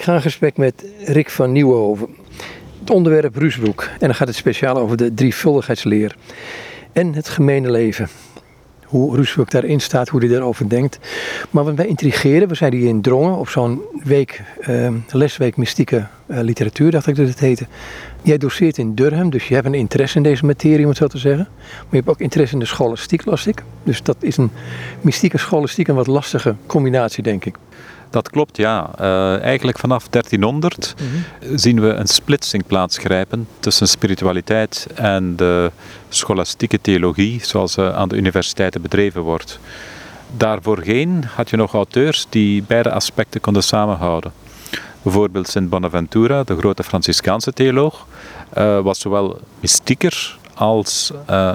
Ik ga in gesprek met Rick van Nieuwenhoven. Het onderwerp Ruusbroek. En dan gaat het speciaal over de drievuldigheidsleer. En het gemene leven. Hoe Ruusbroek daarin staat, hoe hij daarover denkt. Maar wat mij intrigeerde, we zijn hier in Drongen op zo'n week, eh, lesweek mystieke eh, literatuur, dacht ik dat het heette. Jij doseert in Durham, dus je hebt een interesse in deze materie, om het zo te zeggen. Maar je hebt ook interesse in de scholastiek, las ik. Dus dat is een mystieke scholastiek een wat lastige combinatie, denk ik. Dat klopt, ja. Uh, eigenlijk vanaf 1300 Mhm. zien we een splitsing plaatsgrijpen tussen spiritualiteit en de scholastieke theologie, zoals ze aan de universiteiten bedreven wordt. Daarvoorheen had je nog auteurs die beide aspecten konden samenhouden. Bijvoorbeeld Sint Bonaventura, de grote Franciscaanse theoloog, uh, was zowel mystieker als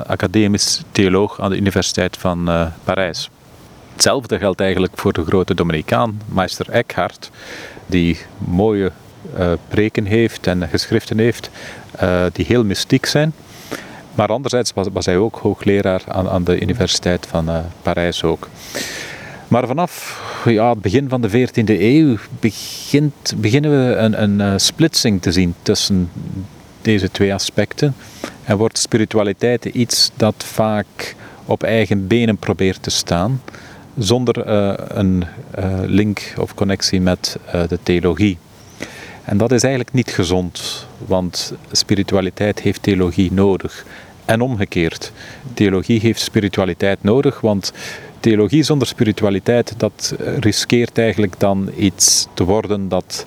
academisch theoloog aan de Universiteit van Parijs. Hetzelfde geldt eigenlijk voor de grote Dominicaan, meester Eckhart, die mooie uh, preken heeft en geschriften heeft uh, die heel mystiek zijn. Maar anderzijds was, was hij ook hoogleraar aan, aan de Universiteit van uh, Parijs ook. Maar vanaf ja, het begin van de 14e eeuw begint, beginnen we een, een splitsing te zien tussen deze twee aspecten. En wordt spiritualiteit iets dat vaak op eigen benen probeert te staan zonder uh, een uh, link of connectie met uh, de theologie. En dat is eigenlijk niet gezond, want spiritualiteit heeft theologie nodig. En omgekeerd, theologie heeft spiritualiteit nodig, want theologie zonder spiritualiteit, dat riskeert eigenlijk dan iets te worden dat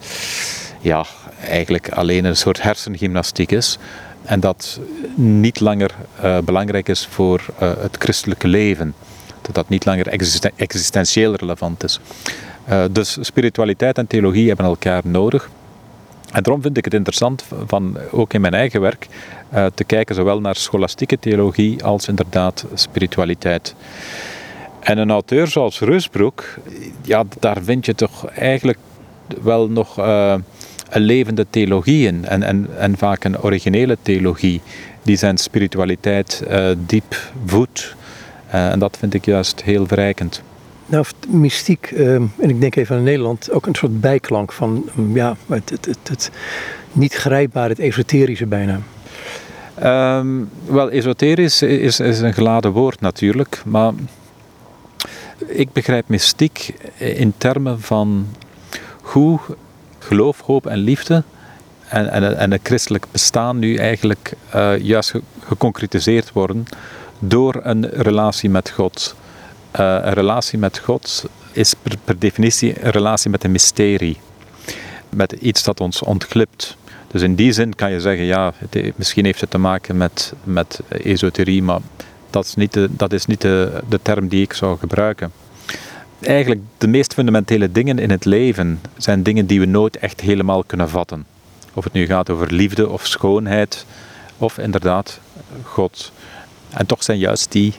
ja, eigenlijk alleen een soort hersengymnastiek is. En dat niet langer belangrijk is voor het christelijke leven dat niet langer existen existentieel relevant is. Uh, dus spiritualiteit en theologie hebben elkaar nodig. En daarom vind ik het interessant, van, ook in mijn eigen werk, uh, te kijken zowel naar scholastieke theologie als inderdaad spiritualiteit. En een auteur zoals Reusbroek, ja, daar vind je toch eigenlijk wel nog uh, een levende theologie in. En, en, en vaak een originele theologie, die zijn spiritualiteit diep voedt. Uh, en dat vind ik juist heel verrijkend. Nou, mystiek, uh, en ik denk even aan Nederland, ook een soort bijklank van um, ja, het, het, het, het, niet grijpbare, het esoterische bijna. Um, wel, esoterisch is, is een geladen woord natuurlijk, maar ik begrijp mystiek in termen van hoe geloof, hoop en liefde en, en, en het christelijk bestaan nu eigenlijk uh, juist geconcretiseerd worden door een relatie met God. Uh, een relatie met God is per, per, definitie een relatie met een mysterie. Met iets dat ons ontglipt. Dus in die zin kan je zeggen, ja, het, misschien heeft het te maken met, met esoterie, maar dat is niet, de, dat is niet de, de term die ik zou gebruiken. Eigenlijk de meest fundamentele dingen in het leven zijn dingen die we nooit echt helemaal kunnen vatten. Of het nu gaat over liefde of schoonheid, of inderdaad God. En toch zijn juist die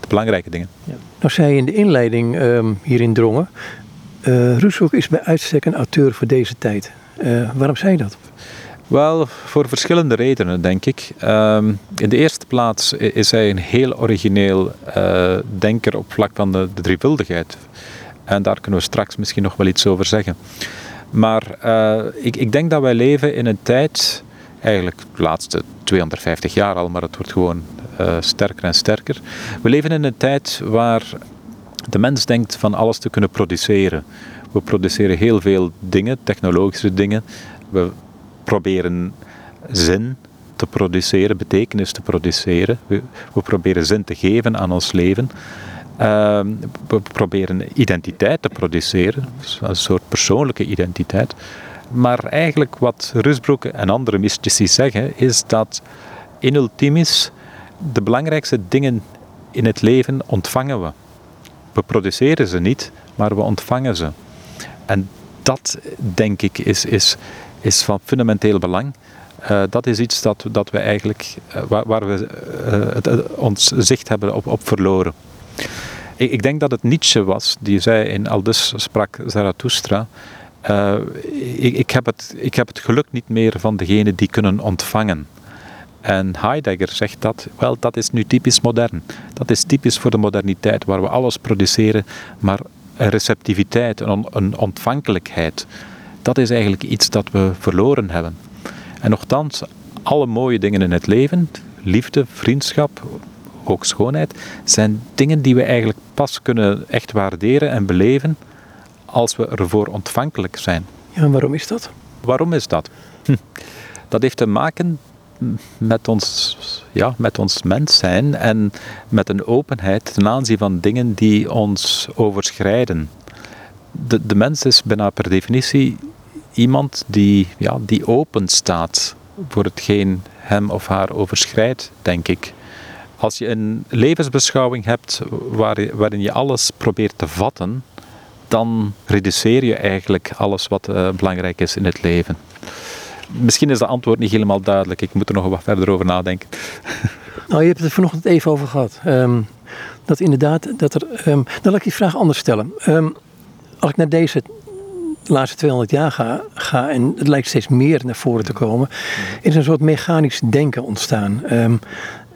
de belangrijke dingen. Ja. Nou zei in de inleiding um, hier in Drongen, uh, Roeshoek is bij uitstek een auteur voor deze tijd. Uh, waarom zei je dat? Wel, voor verschillende redenen, denk ik. Um, in de eerste plaats is hij een heel origineel uh, denker op vlak van de, de drievuldigheid. En daar kunnen we straks misschien nog wel iets over zeggen. Maar ik, ik denk dat wij leven in een tijd, eigenlijk de laatste 250 jaar al, maar het wordt gewoon sterker en sterker. We leven in een tijd waar de mens denkt van alles te kunnen produceren. We produceren heel veel dingen, technologische dingen. We proberen zin te produceren, betekenis te produceren. We, we proberen zin te geven aan ons leven. Uh, we proberen identiteit te produceren, een soort persoonlijke identiteit. Maar eigenlijk wat Rusbroek en andere mystici zeggen, is dat in ultimis de belangrijkste dingen in het leven ontvangen we. We produceren ze niet, maar we ontvangen ze. En dat, denk ik, is, is, is van fundamenteel belang. Uh, dat is iets dat, dat we eigenlijk, uh, waar, we uh, het, ons zicht hebben op, op verloren. Ik, ik, denk dat het Nietzsche was die zei in Aldus sprak Zarathustra. Ik, ik, heb het, ik heb het geluk niet meer van degene die kunnen ontvangen. En Heidegger zegt dat, wel, dat is nu typisch modern. Dat is typisch voor de moderniteit, waar we alles produceren, maar een receptiviteit, een, een ontvankelijkheid. dat is eigenlijk iets dat we verloren hebben. En nogthans, alle mooie dingen in het leven, liefde, vriendschap, ook schoonheid, zijn dingen die we eigenlijk pas kunnen echt waarderen en beleven als we ervoor ontvankelijk zijn. Ja, en waarom is dat? Waarom is dat? Hm. Dat heeft te maken met ons, ja, met ons mens zijn en met een openheid ten aanzien van dingen die ons overschrijden. De, de mens is bijna per definitie iemand die, ja, die open staat voor hetgeen hem of haar overschrijdt, denk ik. Als je een levensbeschouwing hebt waarin je alles probeert te vatten, dan reduceer je eigenlijk alles wat uh, belangrijk is in het leven. Misschien is de antwoord niet helemaal duidelijk. Ik moet er nog wat verder over nadenken. Nou, je hebt het er vanochtend even over gehad. Um, dat inderdaad, dat er. Um, nou, laat ik die vraag anders stellen. Um, als ik naar deze laatste 200 jaar ga, ga, en het lijkt steeds meer naar voren te komen, is een soort mechanisch denken ontstaan.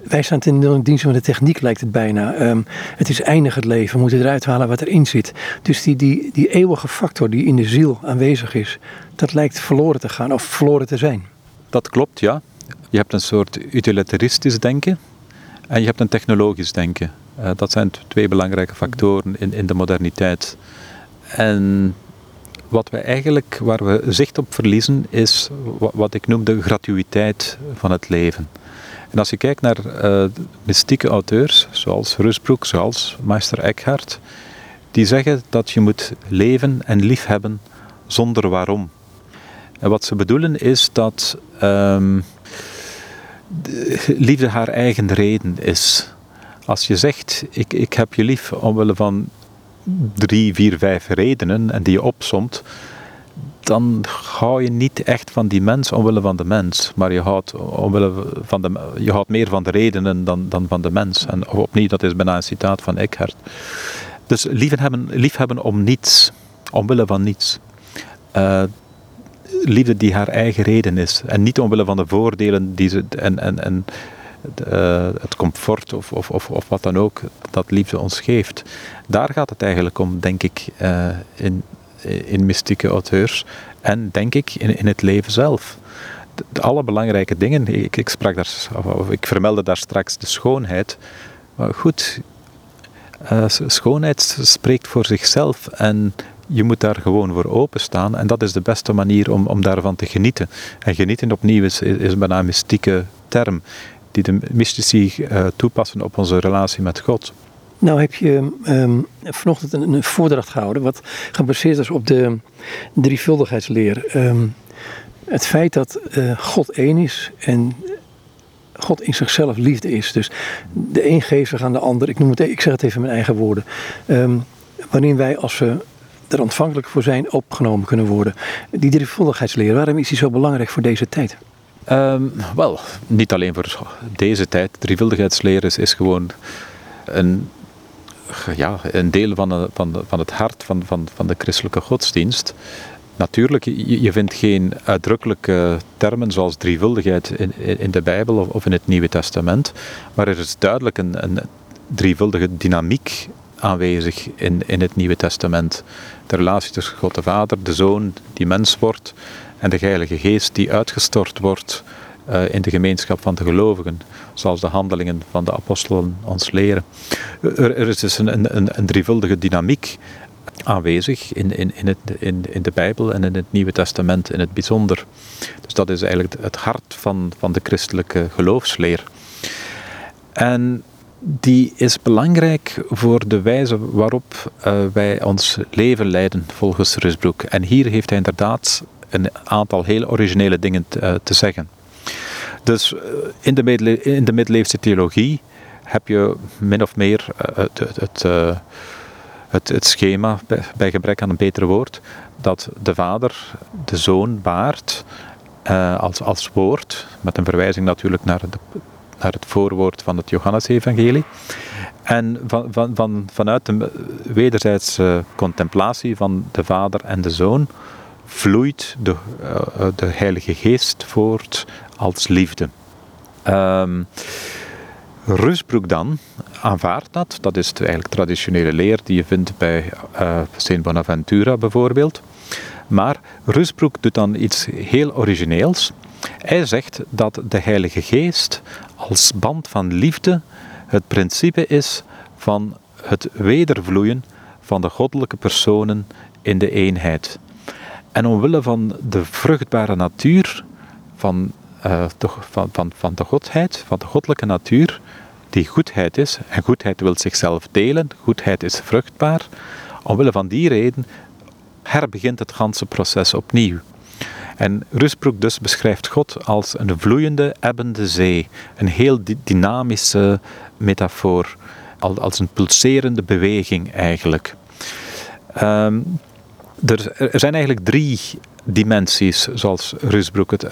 Wij staan ten dienste van de techniek, lijkt het bijna. Um, het is eindig het leven, we moeten eruit halen wat erin zit. Dus die, die, die eeuwige factor die in de ziel aanwezig is, dat lijkt verloren te gaan of verloren te zijn. Dat klopt, ja. Je hebt een soort utilitaristisch denken en je hebt een technologisch denken. Uh, dat zijn twee belangrijke factoren in, in de moderniteit. En wat we eigenlijk, waar we zicht op verliezen, is wat ik noem de gratuïteit van het leven. En als je kijkt naar uh, mystieke auteurs, zoals Rusbroek, zoals Meister Eckhart, die zeggen dat je moet leven en liefhebben zonder waarom. En wat ze bedoelen is dat um, liefde haar eigen reden is. Als je zegt, ik, ik heb je lief omwille van drie, vier, vijf redenen en die je opsomt, dan hou je niet echt van die mens omwille van de mens, maar je houdt, omwille van de, je houdt meer van de redenen dan, dan van de mens. En opnieuw, dat is bijna een citaat van Eckhart. Dus liefhebben, liefhebben om niets, omwille van niets. Uh, liefde die haar eigen reden is en niet omwille van de voordelen die ze, en, en, en uh, het comfort of, of, of, of, wat dan ook dat liefde ons geeft. Daar gaat het eigenlijk om, denk ik, uh, in, in mystieke auteurs en denk ik in, in het leven zelf. De, alle belangrijke dingen, ik, ik, sprak daar, of, ik vermeldde daar straks de schoonheid. Maar goed, uh, schoonheid spreekt voor zichzelf en je moet daar gewoon voor openstaan. En dat is de beste manier om, om daarvan te genieten. En genieten opnieuw is, is bijna een mystieke term die de mystici uh, toepassen op onze relatie met God. Nou heb je um, vanochtend een, voordracht gehouden wat gebaseerd is op de drievuldigheidsleer. Um, het feit dat uh, God één is en God in zichzelf liefde is. Dus de een geeft zich aan de ander. Ik, noem het, ik zeg het even in mijn eigen woorden. Um, wanneer wij als we er ontvankelijk voor zijn opgenomen kunnen worden. Die drievuldigheidsleer, waarom is die zo belangrijk voor deze tijd? Wel, niet alleen voor deze tijd. Drievuldigheidsleer is, is gewoon een ja, een deel van, van, van het hart van, van, van de christelijke godsdienst. Natuurlijk, je, vindt geen uitdrukkelijke termen zoals drievuldigheid in, in de Bijbel of, in het Nieuwe Testament, maar er is duidelijk een, een drievuldige dynamiek aanwezig in, in het Nieuwe Testament. De relatie tussen God de Vader, de Zoon die mens wordt en de Heilige Geest die uitgestort wordt in de gemeenschap van de gelovigen, zoals de handelingen van de apostelen ons leren. Er, is dus een, een, een drievuldige dynamiek aanwezig in, in, in, het, in, in de Bijbel en in het Nieuwe Testament in het bijzonder. Dus dat is eigenlijk het hart van, van de christelijke geloofsleer. En die is belangrijk voor de wijze waarop uh, wij ons leven leiden volgens Rusbroek. En hier heeft hij inderdaad een aantal heel originele dingen te, uh, te zeggen. Dus eh, in de, in de middeleeuwse theologie heb je min of meer eh, het, het, eh, het, het, schema, bij gebrek aan een beter woord, dat de vader de zoon baart als, als woord, met een verwijzing natuurlijk naar, de, naar het voorwoord van het Johannesevangelie. En van, van, van, vanuit de wederzijdse contemplatie van de vader en de zoon vloeit de, de Heilige Geest voort als liefde. Um, Rusbroek dan aanvaardt dat. Dat is eigenlijk traditionele leer die je vindt bij uh, Bonaventura bijvoorbeeld. Maar Rusbroek doet dan iets heel origineels. Hij zegt dat de Heilige Geest als band van liefde het principe is van het wedervloeien van de goddelijke personen in de eenheid. En omwille van de vruchtbare natuur van, uh, de, van, van, van de godheid, van de goddelijke natuur, die goedheid is, en goedheid wil zichzelf delen, goedheid is vruchtbaar, omwille van die reden herbegint het ganse proces opnieuw. En Rusbroek dus beschrijft God als een vloeiende, ebbende zee. Een heel dynamische metafoor. Als een pulserende beweging eigenlijk. Um, er, er, zijn eigenlijk drie dimensies, zoals Rusbroek het, uh,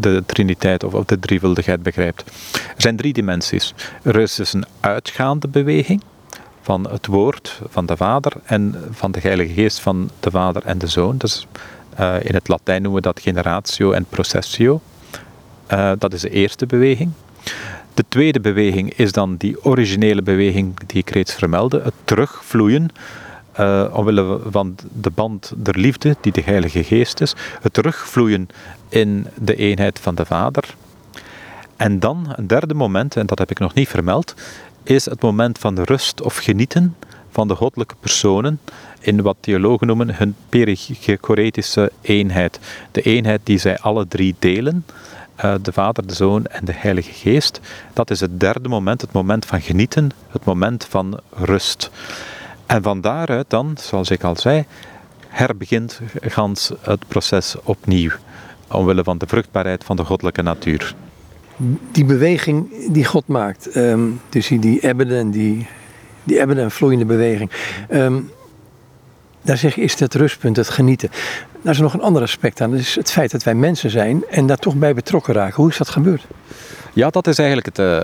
de triniteit of, of de drievuldigheid begrijpt. Er zijn drie dimensies. Er is een uitgaande beweging van het woord van de Vader en van de Heilige Geest van de Vader en de Zoon. Dus in het Latijn noemen we dat generatio en processio. Uh, dat is de eerste beweging. De tweede beweging is dan die originele beweging die ik reeds vermeldde, het terugvloeien uh, omwille van de band der liefde, die de Heilige Geest is, het terugvloeien in de eenheid van de Vader. En dan een derde moment, en dat heb ik nog niet vermeld, is het moment van rust of genieten van de goddelijke personen in wat theologen noemen hun perichoretische eenheid. De eenheid die zij alle drie delen, uh, de Vader, de Zoon en de Heilige Geest. Dat is het derde moment, het moment van genieten, het moment van rust. En van daaruit dan, zoals ik al zei, herbegint gans het proces opnieuw, omwille van de vruchtbaarheid van de goddelijke natuur. Die beweging die God maakt, um, dus die ebbende en die, die ebbende en vloeiende beweging, um, daar zeg je is het rustpunt, het genieten. Daar is nog een ander aspect aan, dat is het feit dat wij mensen zijn en daar toch bij betrokken raken. Hoe is dat gebeurd? Ja, dat is eigenlijk het, uh,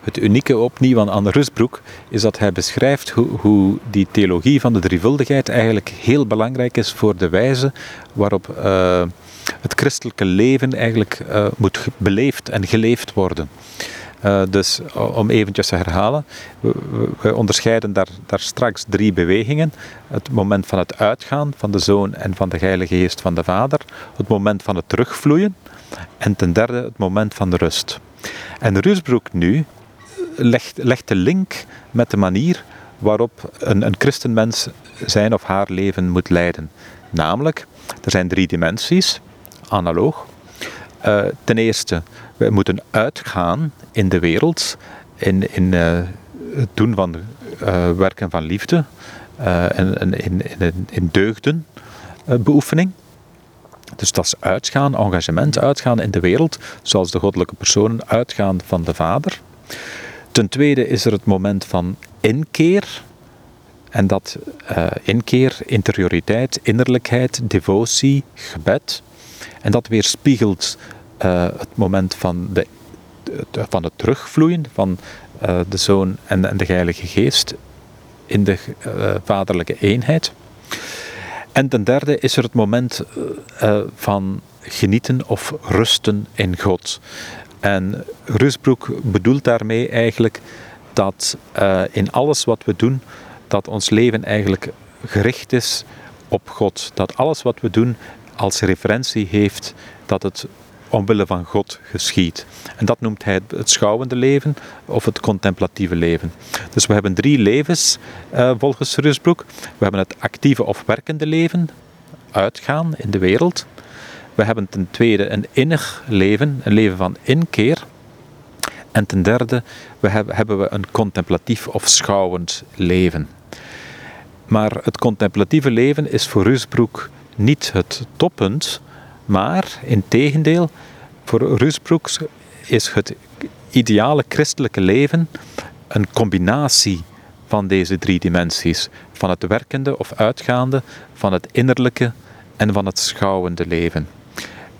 het unieke opnieuw aan Anne Rusbroek is dat hij beschrijft hoe, hoe, die theologie van de drievuldigheid eigenlijk heel belangrijk is voor de wijze waarop uh, het christelijke leven eigenlijk uh, moet beleefd en geleefd worden. Uh, dus om eventjes te herhalen, we, we onderscheiden daar, daar, straks drie bewegingen. Het moment van het uitgaan van de Zoon en van de Heilige Geest van de Vader. Het moment van het terugvloeien. En ten derde het moment van de rust. En Rusbroek nu legt, legt de link met de manier waarop een, een christenmens zijn of haar leven moet leiden. Namelijk, er zijn drie dimensies, analoog. Uh, ten eerste, we moeten uitgaan in de wereld, in, in uh, het doen van uh, werken van liefde en, in, in, in. Dus dat is uitgaan, engagement, uitgaan in de wereld, zoals de goddelijke personen uitgaan van de Vader. Ten tweede is er het moment van inkeer. En dat uh, inkeer, interioriteit, innerlijkheid, devotie, gebed. En dat weerspiegelt uh, het moment van, de, van het terugvloeien van de Zoon en, en, de Heilige Geest in de vaderlijke eenheid. En ten derde is er het moment van genieten of rusten in God. En Rusbroek bedoelt daarmee eigenlijk dat uh, in alles wat we doen, dat ons leven eigenlijk gericht is op God. Dat alles wat we doen als referentie heeft dat het omwille van God geschiet. En dat noemt hij het schouwende leven of het contemplatieve leven. Dus we hebben drie levens uh, volgens Rusbroek. We hebben het actieve of werkende leven, uitgaan in de wereld. We hebben ten tweede een innig leven, een leven van inkeer. En ten derde we hebben, hebben we een contemplatief of schouwend leven. Maar het contemplatieve leven is voor Rusbroek niet het toppunt, maar in tegendeel, voor Rusbroek is het ideale christelijke leven een combinatie van deze drie dimensies: van het werkende of uitgaande, van het innerlijke en van het schouwende leven.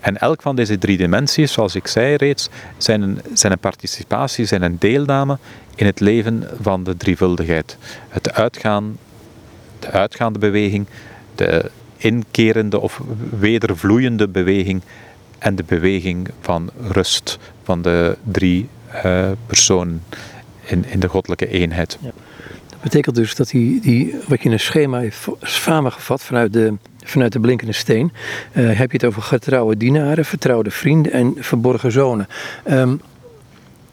En elk van deze drie dimensies, zoals ik zei reeds, zijn een, zijn een participatie, zijn een deelname in het leven van de drievuldigheid. Het uitgaan, de uitgaande beweging, de inkerende of wedervloeiende beweging en de beweging van rust van de drie uh, personen in, in de goddelijke eenheid. Dat betekent dus dat die, die, wat je in een schema heeft samengevat vanuit de vanuit de blinkende steen, heb je het over getrouwe dienaren, vertrouwde vrienden en verborgen zonen. Ehm,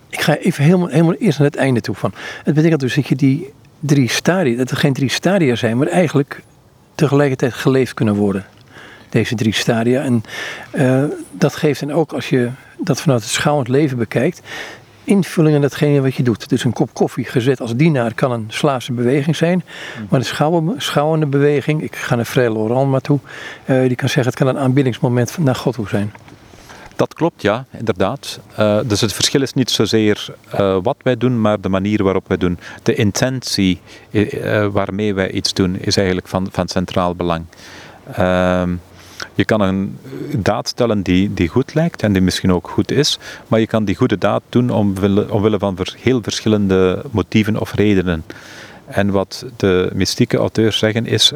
ik ga even helemaal, helemaal eerst naar het einde toe van. Het betekent dus dat je die drie stadia, dat er geen drie stadia zijn, maar eigenlijk tegelijkertijd geleefd kunnen worden. Deze drie stadia. En uh, dat geeft dan ook, als je dat vanuit het schouwend leven bekijkt, invulling aan datgene wat je doet. Dus een kop koffie gezet als dienaar kan een slaafse beweging zijn. Maar een schouwende beweging, ik ga naar Frère Laurent maar toe, uh, die kan zeggen het kan een aanbiddingsmoment naar God toe zijn. Dat klopt, ja, inderdaad. Uh, dus het verschil is niet zozeer uh, wat wij doen, maar de manier waarop wij doen. De intentie waarmee wij iets doen is eigenlijk van, van centraal belang. Ehm, je kan een daad stellen die, die goed lijkt en die misschien ook goed is, maar je kan die goede daad doen omwille, omwille van heel verschillende motieven of redenen. En wat de mystieke auteurs zeggen is,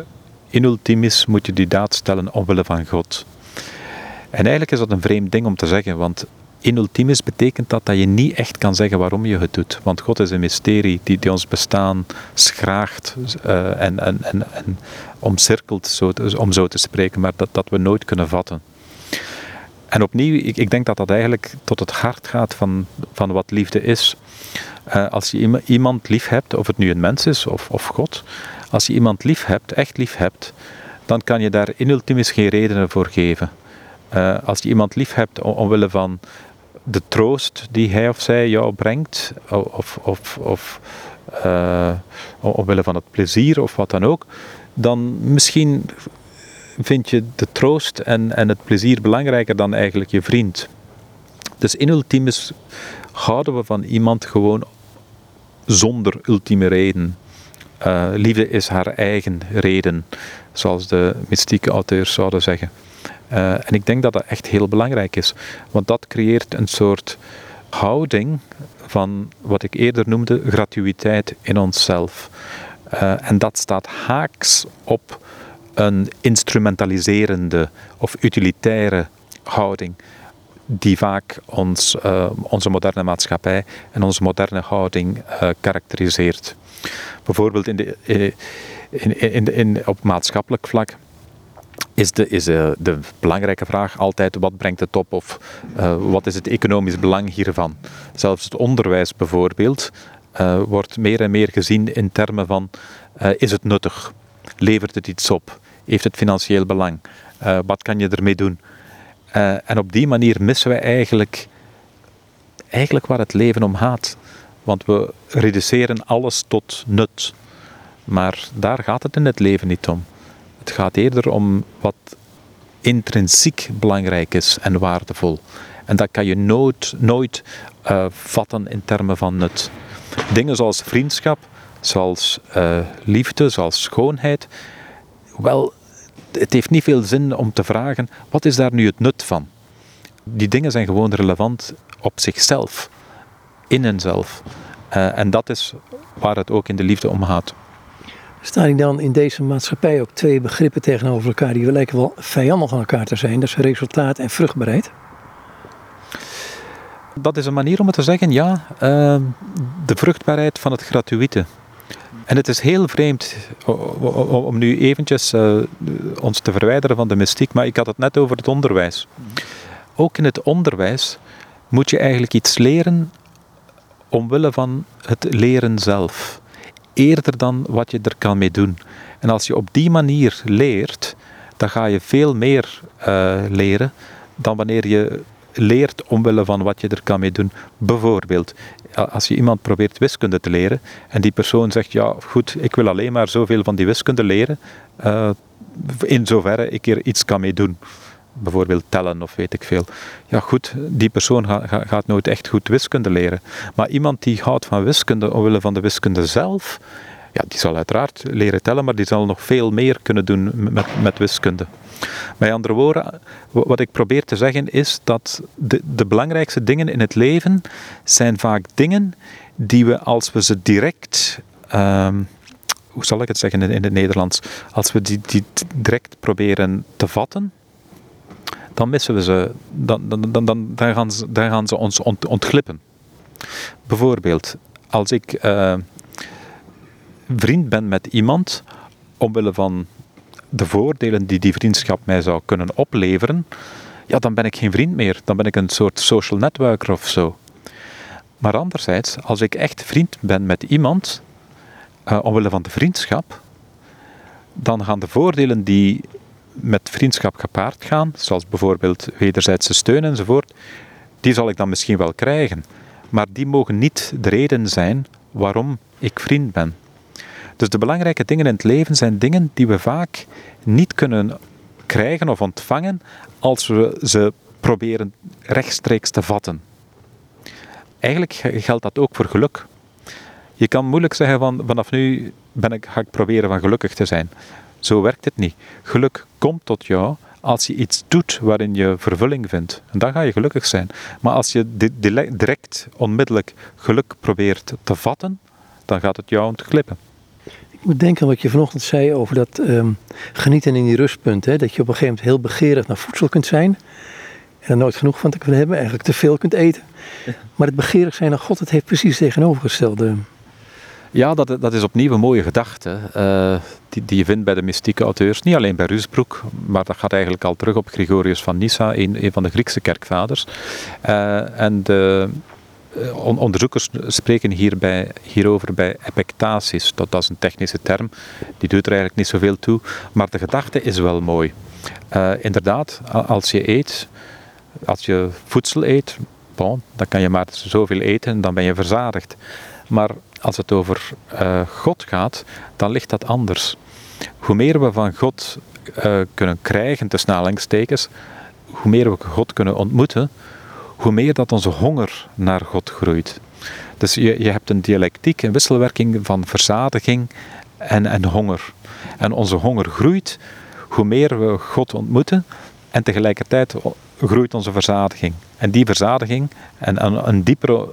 in ultimis moet je die daad stellen omwille van God. En eigenlijk is dat een vreemd ding om te zeggen, want in ultimis betekent dat dat je niet echt kan zeggen waarom je het doet. Want God is een mysterie die, die ons bestaan schraagt uh, en, en, en, en, omcirkelt, zo om zo te spreken, maar dat, dat we nooit kunnen vatten. En opnieuw, ik, ik denk dat dat eigenlijk tot het hart gaat van, van wat liefde is. Uh, als je iemand lief hebt, of het nu een mens is of, of God, als je iemand lief hebt, echt lief hebt, dan kan je daar in ultimis geen redenen voor geven. Uh, als je iemand lief hebt omwille van de troost die hij of zij jou brengt, of, of, of uh, omwille van het plezier of wat dan ook, dan misschien vind je de troost en, en het plezier belangrijker dan eigenlijk je vriend. Dus in ultimis houden we van iemand gewoon zonder ultieme reden. Uh, liefde is haar eigen reden, zoals de mystieke auteurs zouden zeggen. Uh, en ik denk dat dat echt heel belangrijk is, want dat creëert een soort houding van wat ik eerder noemde gratuïteit in onszelf. Uh, en dat staat haaks op een instrumentaliserende of utilitaire houding die vaak ons, uh, onze moderne maatschappij en onze moderne houding karakteriseert. Bijvoorbeeld in de, in, in, op maatschappelijk vlak is, de, is de, de, belangrijke vraag altijd wat brengt het op of uh, wat is het economisch belang hiervan. Zelfs het onderwijs bijvoorbeeld uh, wordt meer en meer gezien in termen van is het nuttig? Levert het iets op? Heeft het financieel belang? wat kan je ermee doen? en op die manier missen we eigenlijk, eigenlijk waar het leven om gaat. Want we reduceren alles tot nut. Maar daar gaat het in het leven niet om. Het gaat eerder om wat intrinsiek belangrijk is en waardevol. En dat kan je nooit, nooit uh, vatten in termen van nut. Dingen zoals vriendschap, zoals uh, liefde, zoals schoonheid. Wel, het heeft niet veel zin om te vragen, wat is daar nu het nut van? Die dingen zijn gewoon relevant op zichzelf, in henzelf. Uh, en dat is waar het ook in de liefde om gaat. Staan dan in deze maatschappij ook twee begrippen tegenover elkaar die lijken wel vijandig aan elkaar te zijn? Dat is resultaat en vruchtbaarheid. Dat is een manier om het te zeggen, ja. Uh, de vruchtbaarheid van het gratuite. En het is heel vreemd om nu eventjes uh, ons te verwijderen van de mystiek, maar ik had het net over het onderwijs. Ook in het onderwijs moet je eigenlijk iets leren omwille van het leren zelf eerder dan wat je er kan mee doen. En als je op die manier leert, dan ga je veel meer uh, leren dan wanneer je leert omwille van wat je er kan mee doen. Bijvoorbeeld, als je iemand probeert wiskunde te leren en die persoon zegt, ja goed, ik wil alleen maar zoveel van die wiskunde leren, uh, in zoverre ik er iets kan mee doen bijvoorbeeld tellen of weet ik veel. Ja goed, die persoon gaat nooit echt goed wiskunde leren. Maar iemand die houdt van wiskunde omwille van de wiskunde zelf, ja, die zal uiteraard leren tellen, maar die zal nog veel meer kunnen doen met, met wiskunde. Met andere woorden, wat ik probeer te zeggen is dat de, de belangrijkste dingen in het leven zijn vaak dingen die we als we ze direct... Uh, hoe zal ik het zeggen in het Nederlands? Als we die, die direct proberen te vatten, dan missen we ze, dan, dan, dan, dan, dan, gaan, ze, dan gaan ze ons ont, ontglippen. Bijvoorbeeld, als ik uh, vriend ben met iemand omwille van de voordelen die die vriendschap mij zou kunnen opleveren, ja, dan ben ik geen vriend meer. Dan ben ik een soort social networker of zo. Maar anderzijds, als ik echt vriend ben met iemand, uh, omwille van de vriendschap, dan gaan de voordelen die met vriendschap gepaard gaan, zoals bijvoorbeeld wederzijdse steun enzovoort, die zal ik dan misschien wel krijgen. Maar die mogen niet de reden zijn waarom ik vriend ben. Dus de belangrijke dingen in het leven zijn dingen die we vaak niet kunnen krijgen of ontvangen als we ze proberen rechtstreeks te vatten. Eigenlijk geldt dat ook voor geluk. Je kan moeilijk zeggen van vanaf nu ben ik, ga ik proberen van gelukkig te zijn. Zo werkt het niet. Geluk komt tot jou als je iets doet waarin je vervulling vindt. En dan ga je gelukkig zijn. Maar als je direct, onmiddellijk geluk probeert te vatten, dan gaat het jou ontglippen. Ik moet denken aan wat je vanochtend zei over dat ehm, genieten in die rustpunt. Hè? Dat je op een gegeven moment heel begeerig naar voedsel kunt zijn. En er nooit genoeg van te kunnen hebben. Eigenlijk te veel kunt eten. Maar het begeerig zijn naar God, het heeft precies tegenovergestelde. Ja, dat, dat is opnieuw een mooie gedachte. Uh, die, die je vindt bij de mystieke auteurs. Niet alleen bij Rusbroek, maar dat gaat eigenlijk al terug op Gregorius van Nyssa, een, van de Griekse kerkvaders. Uh, en de eh, onderzoekers spreken hierbij, hierover bij epectasis. Dat, is een technische term, die doet er eigenlijk niet zoveel toe. Maar de gedachte is wel mooi. Inderdaad, als je eet, als je voedsel eet, dan kan je maar zoveel eten en dan ben je verzadigd. Maar als het over uh, God gaat, dan ligt dat anders. Hoe meer we van God uh, kunnen krijgen, tussen aanhalingstekens, hoe meer we God kunnen ontmoeten, hoe meer dat onze honger naar God groeit. Dus je, je hebt een dialectiek, een wisselwerking van verzadiging en, en honger. En onze honger groeit hoe meer we God ontmoeten en tegelijkertijd groeit onze verzadiging. En die verzadiging en een, diepere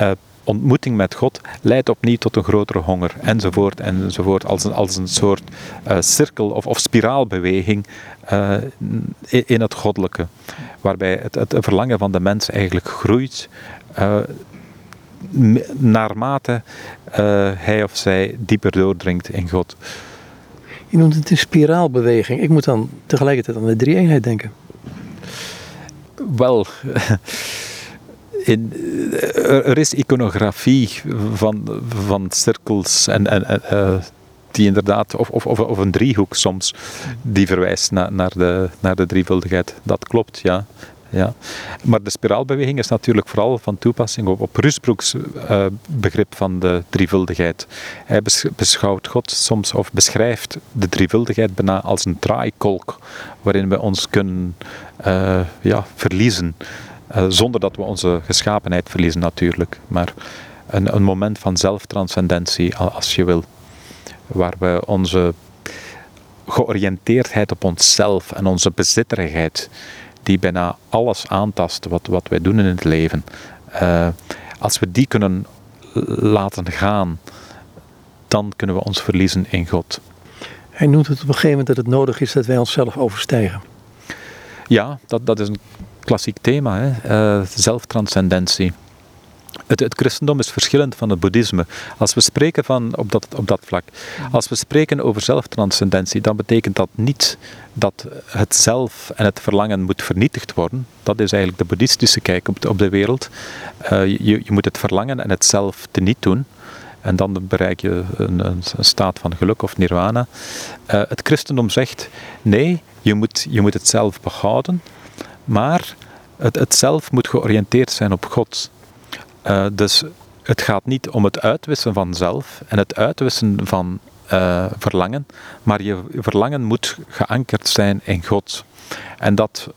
uh, ontmoeting met God leidt opnieuw tot een grotere honger, enzovoort, enzovoort, als een, als een soort uh, cirkel- of, of spiraalbeweging uh, in, het goddelijke, waarbij het, het, verlangen van de mens eigenlijk groeit uh, naarmate hij of zij dieper doordringt in God. Je noemt het een spiraalbeweging. Ik moet dan tegelijkertijd aan de drie-eenheid denken. Wel, in, er is iconografie van, van cirkels en, en uh, die inderdaad, of, of, of een driehoek soms, die verwijst naar, naar, de, naar de drievuldigheid. Dat klopt, ja. Ja. Maar de spiraalbeweging is natuurlijk vooral van toepassing op, op Rusbroeks uh, begrip van de drievuldigheid. Hij beschouwt God soms of beschrijft de drievuldigheid bijna als een draaikolk waarin we ons kunnen ja, verliezen. Uh, zonder dat we onze geschapenheid verliezen natuurlijk. Maar een, een moment van zelftranscendentie, als je wil. Waar we onze georiënteerdheid op onszelf en onze bezitterigheid, die bijna alles aantast wat, wat wij doen in het leven, uh, als we die kunnen laten gaan, dan kunnen we ons verliezen in God. Hij noemt het op een gegeven moment dat het nodig is dat wij onszelf overstijgen. Ja, dat, dat is een klassiek thema, hè? Uh, zelftranscendentie. Het, het, christendom is verschillend van het boeddhisme. Als we spreken van, op, dat, op dat vlak, als we spreken over zelftranscendentie, dan betekent dat niet dat het zelf en het verlangen moet vernietigd worden. Dat is eigenlijk de boeddhistische kijk op de, op de wereld. Uh, je, je moet het verlangen en het zelf teniet doen. En dan bereik je een, een, een staat van geluk of nirvana. Uh, het christendom zegt, nee, je moet, je moet het zelf behouden, maar het, het zelf moet georiënteerd zijn op God. Uh, dus het gaat niet om het uitwissen van zelf en het uitwissen van uh, verlangen, maar je verlangen moet geankerd zijn in God. En dat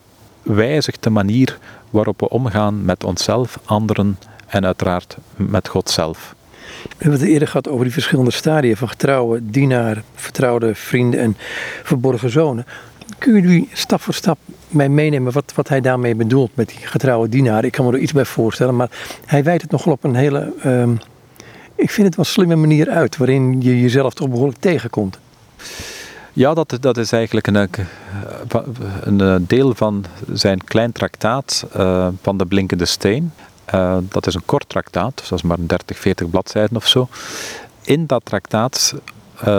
wijzigt de manier waarop we omgaan met onszelf, anderen en uiteraard met God zelf. We hebben het eerder gehad over die verschillende stadia van getrouwe dienaar, vertrouwde vrienden en verborgen zonen. Kun je stap voor stap mij meenemen wat, wat hij daarmee bedoelt met die getrouwe dienaar? Ik kan me er iets bij voorstellen, maar hij wijdt het nogal op een hele, um, ik vind het wel slimme manier uit, waarin je jezelf toch behoorlijk tegenkomt. Ja, dat, dat is eigenlijk een, een eh, deel van zijn klein traktaat uh, van de Blinkende Steen. Dat is een kort traktaat, dat is maar 30, 40 bladzijden of zo. In dat traktaat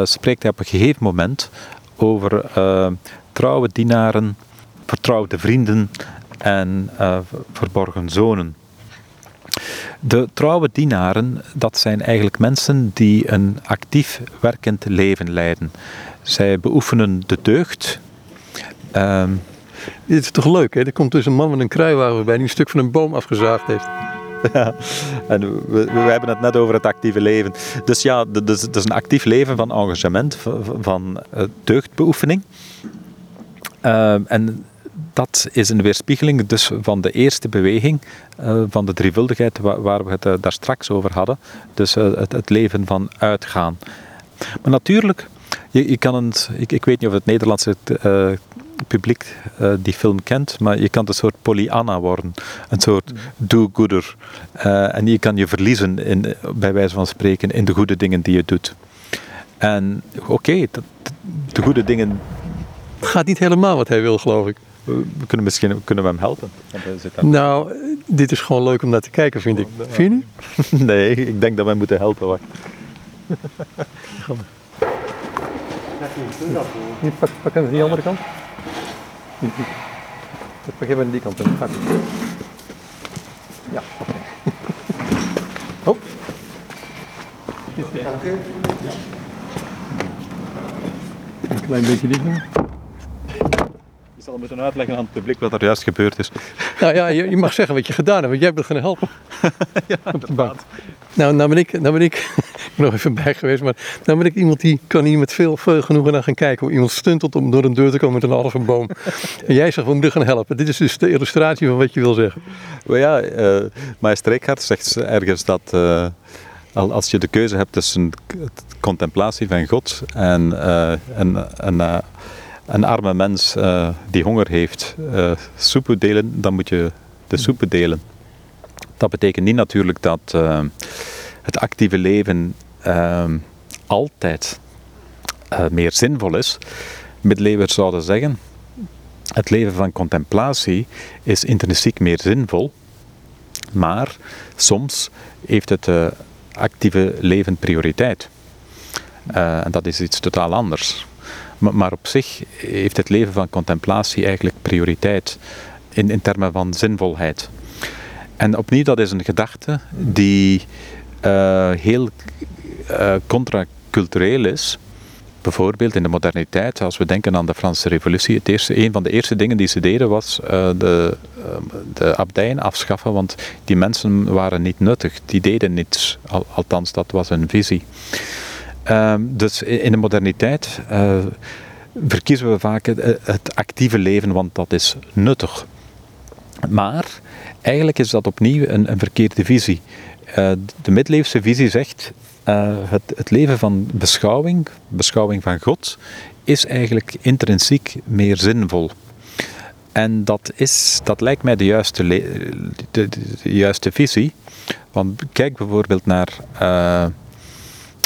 spreekt hij op een gegeven moment over trouwe dienaren, vertrouwde vrienden en verborgen zonen. De trouwe dienaren, dat zijn eigenlijk mensen die een actief werkend leven leiden. Zij beoefenen de deugd. Um, Dit is toch leuk, hè? Er komt dus een man met een kruiwagen bij die een stuk van een boom afgezaagd heeft. Ja, en we, we, hebben het net over het actieve leven. Dus ja, het is, is een actief leven van engagement, van, van eh, deugdbeoefening. Uh, en dat is een weerspiegeling dus van de eerste beweging uh, van de drievuldigheid waar, we het uh, daar straks over hadden. Dus uh, het, het, leven van uitgaan. Maar natuurlijk, je, je kan het, ik, ik, weet niet of het Nederlandse publiek die film kent, maar je kan een soort Pollyanna worden. Een soort do-gooder. en je kan je verliezen, in, bij wijze van spreken, in de goede dingen die je doet. En oké, de goede dingen... Het gaat niet helemaal wat hij wil, geloof ik we kunnen misschien kunnen we hem helpen. Nou, dit is gewoon leuk om naar te kijken, vind ik. Vind je niet? nee, ik denk dat wij moeten helpen. Wacht. pak, pak hem aan die andere kant. Pak hem aan die kant. Ja, oké. Oh. Een klein beetje dichter zal moeten uitleggen aan het publiek wat er juist gebeurd is. Nou ja, je, je mag zeggen wat je gedaan hebt, want jij bent gaan helpen. ja, Nou, nou ben ik, nou ben ik, ik ben nog even bij geweest, maar nou ben ik iemand die kan hier met veel, veel genoegen naar gaan kijken. Hoe iemand stuntelt om door een deur te komen met een halve boom. en jij zegt, we moeten gaan helpen. Dit is dus de illustratie van wat je wil zeggen. Well, ja, uh, Maestrekhart zegt ergens dat... Uh, als je de keuze hebt tussen contemplatie van God en, uh, en, en een arme mens uh, die honger heeft uh, soepen delen, dan moet je de soepen delen. Dat betekent niet natuurlijk dat uh, het actieve leven altijd meer zinvol is. Middeleeuwers zouden zeggen, het leven van contemplatie is intrinsiek meer zinvol, maar soms heeft het actieve leven prioriteit. en dat is iets totaal anders. Maar, op zich heeft het leven van contemplatie eigenlijk prioriteit in, in termen van zinvolheid. En opnieuw, dat is een gedachte die uh, heel uh, contracultureel is. Bijvoorbeeld in de moderniteit, als we denken aan de Franse Revolutie, het eerste, een van de eerste dingen die ze deden was uh, de, de abdijen afschaffen, want die mensen waren niet nuttig, die deden niets, althans dat was een visie. Ehm, dus in de moderniteit uh, verkiezen we vaak het, actieve leven, want dat is nuttig. Maar eigenlijk is dat opnieuw een, een verkeerde visie. Uh, de middeleeuwse visie zegt uh, het, leven van beschouwing, beschouwing van God, is eigenlijk intrinsiek meer zinvol. En dat, is, dat lijkt mij de juiste, de juiste visie. Want kijk bijvoorbeeld naar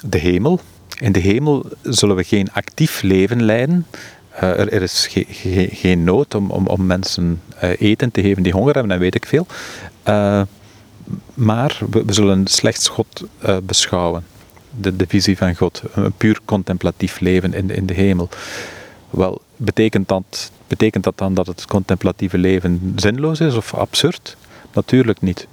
de hemel. In de hemel zullen we geen actief leven leiden. Uh, er, is ge, ge, geen nood om, om, om mensen uh, eten te geven die honger hebben en weet ik veel. Uh, maar we, zullen slechts God beschouwen. De, de visie van God. Een puur contemplatief leven in de, in de hemel. Wel, betekent dat, betekent dat dan dat het contemplatieve leven zinloos is of absurd? Natuurlijk niet.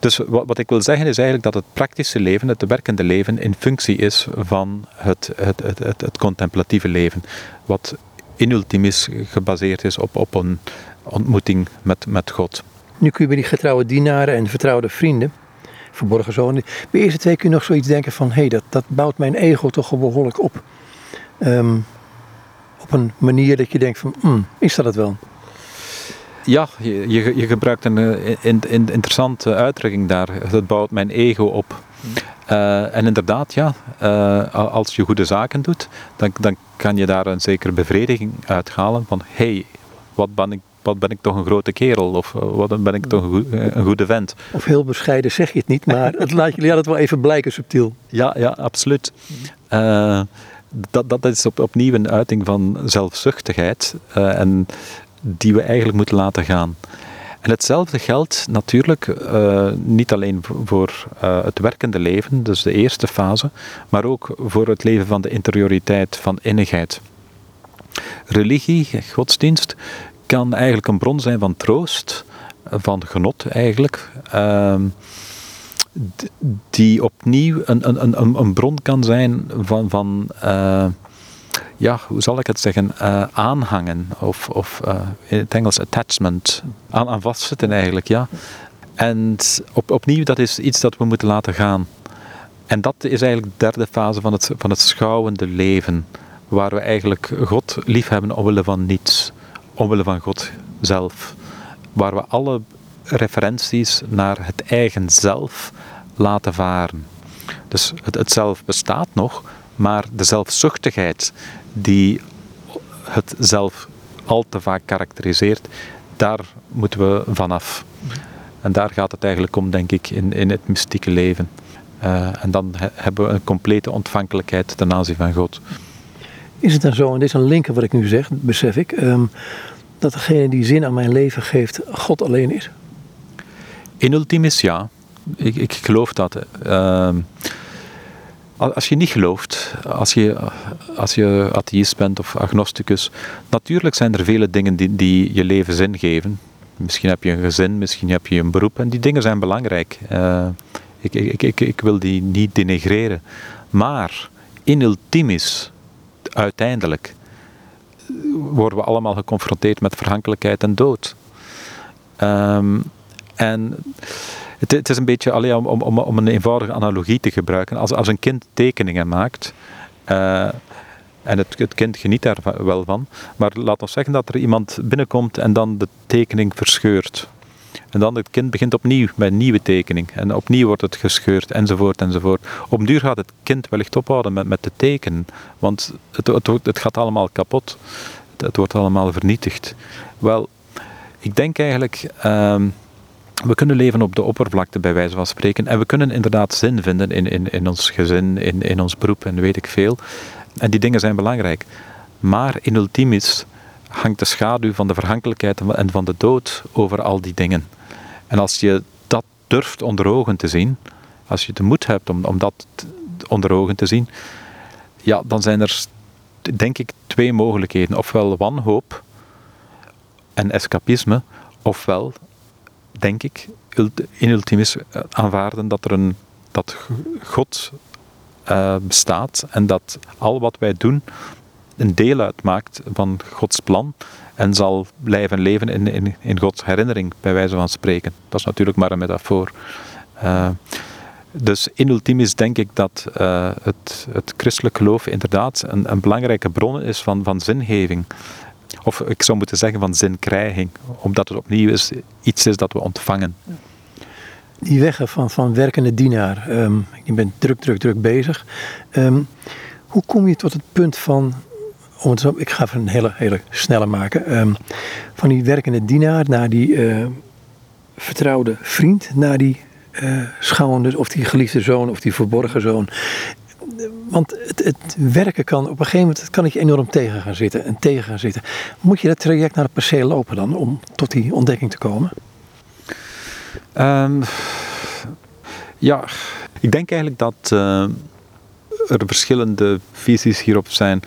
Dus wat, ik wil zeggen is eigenlijk dat het praktische leven, het werkende leven, in functie is van het, het, het, het, contemplatieve leven. Wat in ultimis gebaseerd is op, op een ontmoeting met, met God. Nu kun je bij die getrouwe dienaren en vertrouwde vrienden, verborgen zonen, bij eerste twee kun je nog zoiets denken van, hé, hey, dat, dat bouwt mijn ego toch behoorlijk op. Um, op een manier dat je denkt van, mm, is dat het wel? Ja, je, je, je gebruikt een, een, eh, een, interessante uitdrukking daar. Het bouwt mijn ego op. Uh, en inderdaad, ja, uh, als je goede zaken doet, dan, dan kan je daar een zekere bevrediging uithalen van hé, hey, wat ben ik wat ben ik toch een grote kerel of wat ben ik toch een, goede vent. Of heel bescheiden zeg je het niet, maar het laat je het wel even blijken subtiel. Ja, ja absoluut. Uh, dat, dat is op, opnieuw een uiting van zelfzuchtigheid. Uh, en die we eigenlijk moeten laten gaan. En hetzelfde geldt natuurlijk uh, niet alleen voor uh, het werkende leven, dus de eerste fase, maar ook voor het leven van de interioriteit, van innigheid. religie, godsdienst, kan eigenlijk een bron zijn van troost, van genot eigenlijk. Ehm, die opnieuw een, een, een, een bron kan zijn van, van uh, ja, hoe zal ik het zeggen, uh, aanhangen of, uh, in het Engels attachment, aan, aan vastzitten eigenlijk, ja. En op, opnieuw, dat is iets dat we moeten laten gaan. En dat is eigenlijk de derde fase van het, van het schouwende leven, waar we eigenlijk God liefhebben omwille van niets, omwille van God zelf. Waar we alle referenties naar het eigen zelf laten varen. Dus het, het zelf bestaat nog, maar de zelfzuchtigheid die het zelf al te vaak karakteriseert, daar moeten we vanaf. En daar gaat het eigenlijk om, denk ik, in, in het mystieke leven. Uh, en dan he, hebben we een complete ontvankelijkheid ten aanzien van God. Is het dan zo, en dit is een linker wat ik nu zeg, besef ik, um, dat degene die zin aan mijn leven geeft, God alleen is? In ultimis ja. Ik, ik geloof dat. Uh, als je niet gelooft, als je, als je atheïst bent of agnosticus, natuurlijk zijn er vele dingen die, die je leven zin geven. Misschien heb je een gezin, misschien heb je een beroep en die dingen zijn belangrijk. Uh, ik, ik, ik, ik wil die niet denigreren. Maar in ultimis, uiteindelijk, worden we allemaal geconfronteerd met verhankelijkheid en dood. Um, en het, het, is een beetje alleen om, om, om een eenvoudige analogie te gebruiken. Als, als een kind tekeningen maakt. Uh, en het, het, kind geniet daar wel van. Maar laat ons zeggen dat er iemand binnenkomt en dan de tekening verscheurt. En dan het kind begint opnieuw met een nieuwe tekening. En opnieuw wordt het gescheurd, enzovoort, enzovoort. Op duur gaat het kind wellicht ophouden met, met te tekenen. Want het, het, het gaat allemaal kapot. Het, wordt allemaal vernietigd. Wel, ik denk eigenlijk... Uh, we kunnen leven op de oppervlakte, bij wijze van spreken. En we kunnen inderdaad zin vinden in, in, in ons gezin, in, in ons beroep en weet ik veel. En die dingen zijn belangrijk. Maar in ultimis hangt de schaduw van de verhankelijkheid en van de dood over al die dingen. En als je dat durft onder ogen te zien, als je de moed hebt om, om dat onder ogen te zien, ja, dan zijn er denk ik twee mogelijkheden. Ofwel wanhoop en escapisme, ofwel denk ik, in ultimis eh, aanvaarden dat er een dat God uh, bestaat en dat al wat wij doen een deel uitmaakt van Gods plan en zal blijven leven in, in, in Gods herinnering, bij wijze van spreken. Dat is natuurlijk maar een metafoor. Uh, dus in ultimis denk ik dat het, het christelijk geloof inderdaad een, een belangrijke bron is van, van zingeving. Of ik zou moeten zeggen van zinkrijging, omdat het opnieuw is, iets is dat we ontvangen. Die weg van, van werkende dienaar, um, je bent druk, druk, druk bezig. Um, hoe kom je tot het punt van, om het ik ga even een hele, hele snelle maken, um, van die werkende dienaar naar die uh, vertrouwde vriend, naar die uh, schouwende, of die geliefde zoon, of die verborgen zoon want het, het, werken kan op een gegeven moment kan ik enorm tegen gaan zitten en tegen gaan zitten. Moet je dat traject naar het perceel lopen dan om tot die ontdekking te komen? Um, ja, ik denk eigenlijk dat uh, er verschillende visies hierop zijn.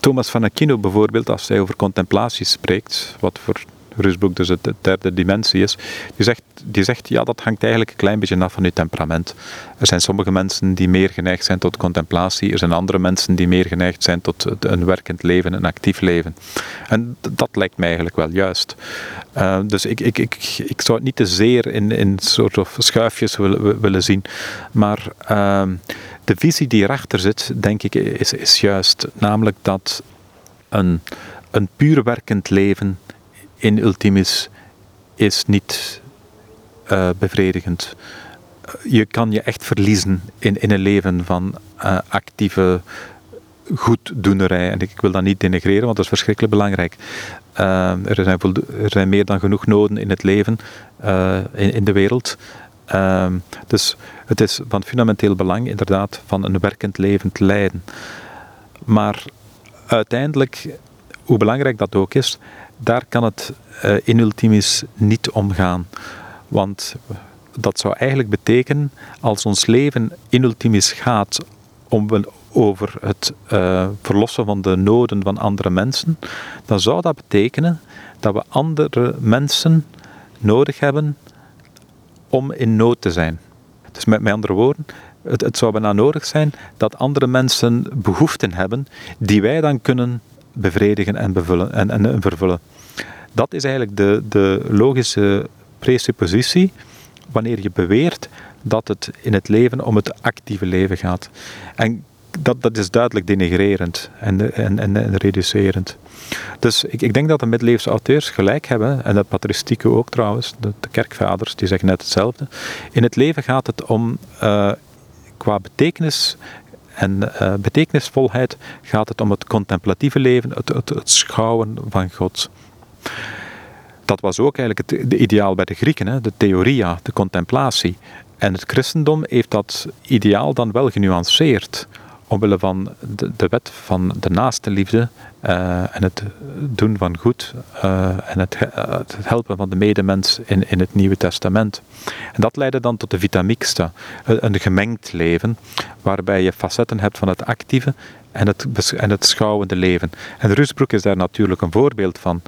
Thomas van Aquino bijvoorbeeld, als hij over contemplatie spreekt, wat voor Rusbroek dus de derde dimensie is, die zegt, die zegt ja, dat hangt eigenlijk een klein beetje af van je temperament. Er zijn sommige mensen die meer geneigd zijn tot contemplatie, er zijn andere mensen die meer geneigd zijn tot een werkend leven, een actief leven. En dat lijkt mij eigenlijk wel juist. Uh, dus ik, ik, ik, ik zou het niet te zeer in, in soort of schuifjes willen, willen zien, maar uh, de visie die erachter zit, denk ik, is, is juist. Namelijk dat een, een puur werkend leven in ultimis is niet uh, bevredigend. Je kan je echt verliezen in, in een leven van uh, actieve goeddoenerij. En ik wil dat niet denigreren, want dat is verschrikkelijk belangrijk. Uh, er, zijn er, zijn meer dan genoeg noden in het leven, in, in, de wereld. Dus het is van fundamenteel belang, inderdaad, van een werkend leven te leiden. Maar uiteindelijk, hoe belangrijk dat ook is, daar kan het uh, in ultimis niet omgaan. Want dat zou eigenlijk betekenen, als ons leven in ultimis gaat om, over het uh, verlossen van de noden van andere mensen, dan zou dat betekenen dat we andere mensen nodig hebben om in nood te zijn. Dus met, met andere woorden, het, het zou bijna nodig zijn dat andere mensen behoeften hebben die wij dan kunnen bevredigen en, bevullen, en, en, vervullen. Dat is eigenlijk de, de logische presuppositie wanneer je beweert dat het in het leven om het actieve leven gaat. En dat, dat is duidelijk denigrerend en, en, en, reducerend. Dus ik, ik denk dat de middeleeuwse auteurs gelijk hebben, en de patristieken ook trouwens, de, de, kerkvaders, die zeggen net hetzelfde. In het leven gaat het om, uh, qua betekenis en uh, betekenisvolheid, gaat het om het contemplatieve leven, het, het schouwen van God dat was ook eigenlijk het de ideaal bij de Grieken, hè? de theoria, de contemplatie. En het christendom heeft dat ideaal dan wel genuanceerd omwille van de, de wet van de naaste liefde uh, en het doen van goed uh, en het, helpen van de medemens in, in het Nieuwe Testament. En dat leidde dan tot de vita mixta, een gemengd leven, waarbij je facetten hebt van het actieve en het, en het schouwende leven. En Rusbroek is daar natuurlijk een voorbeeld van.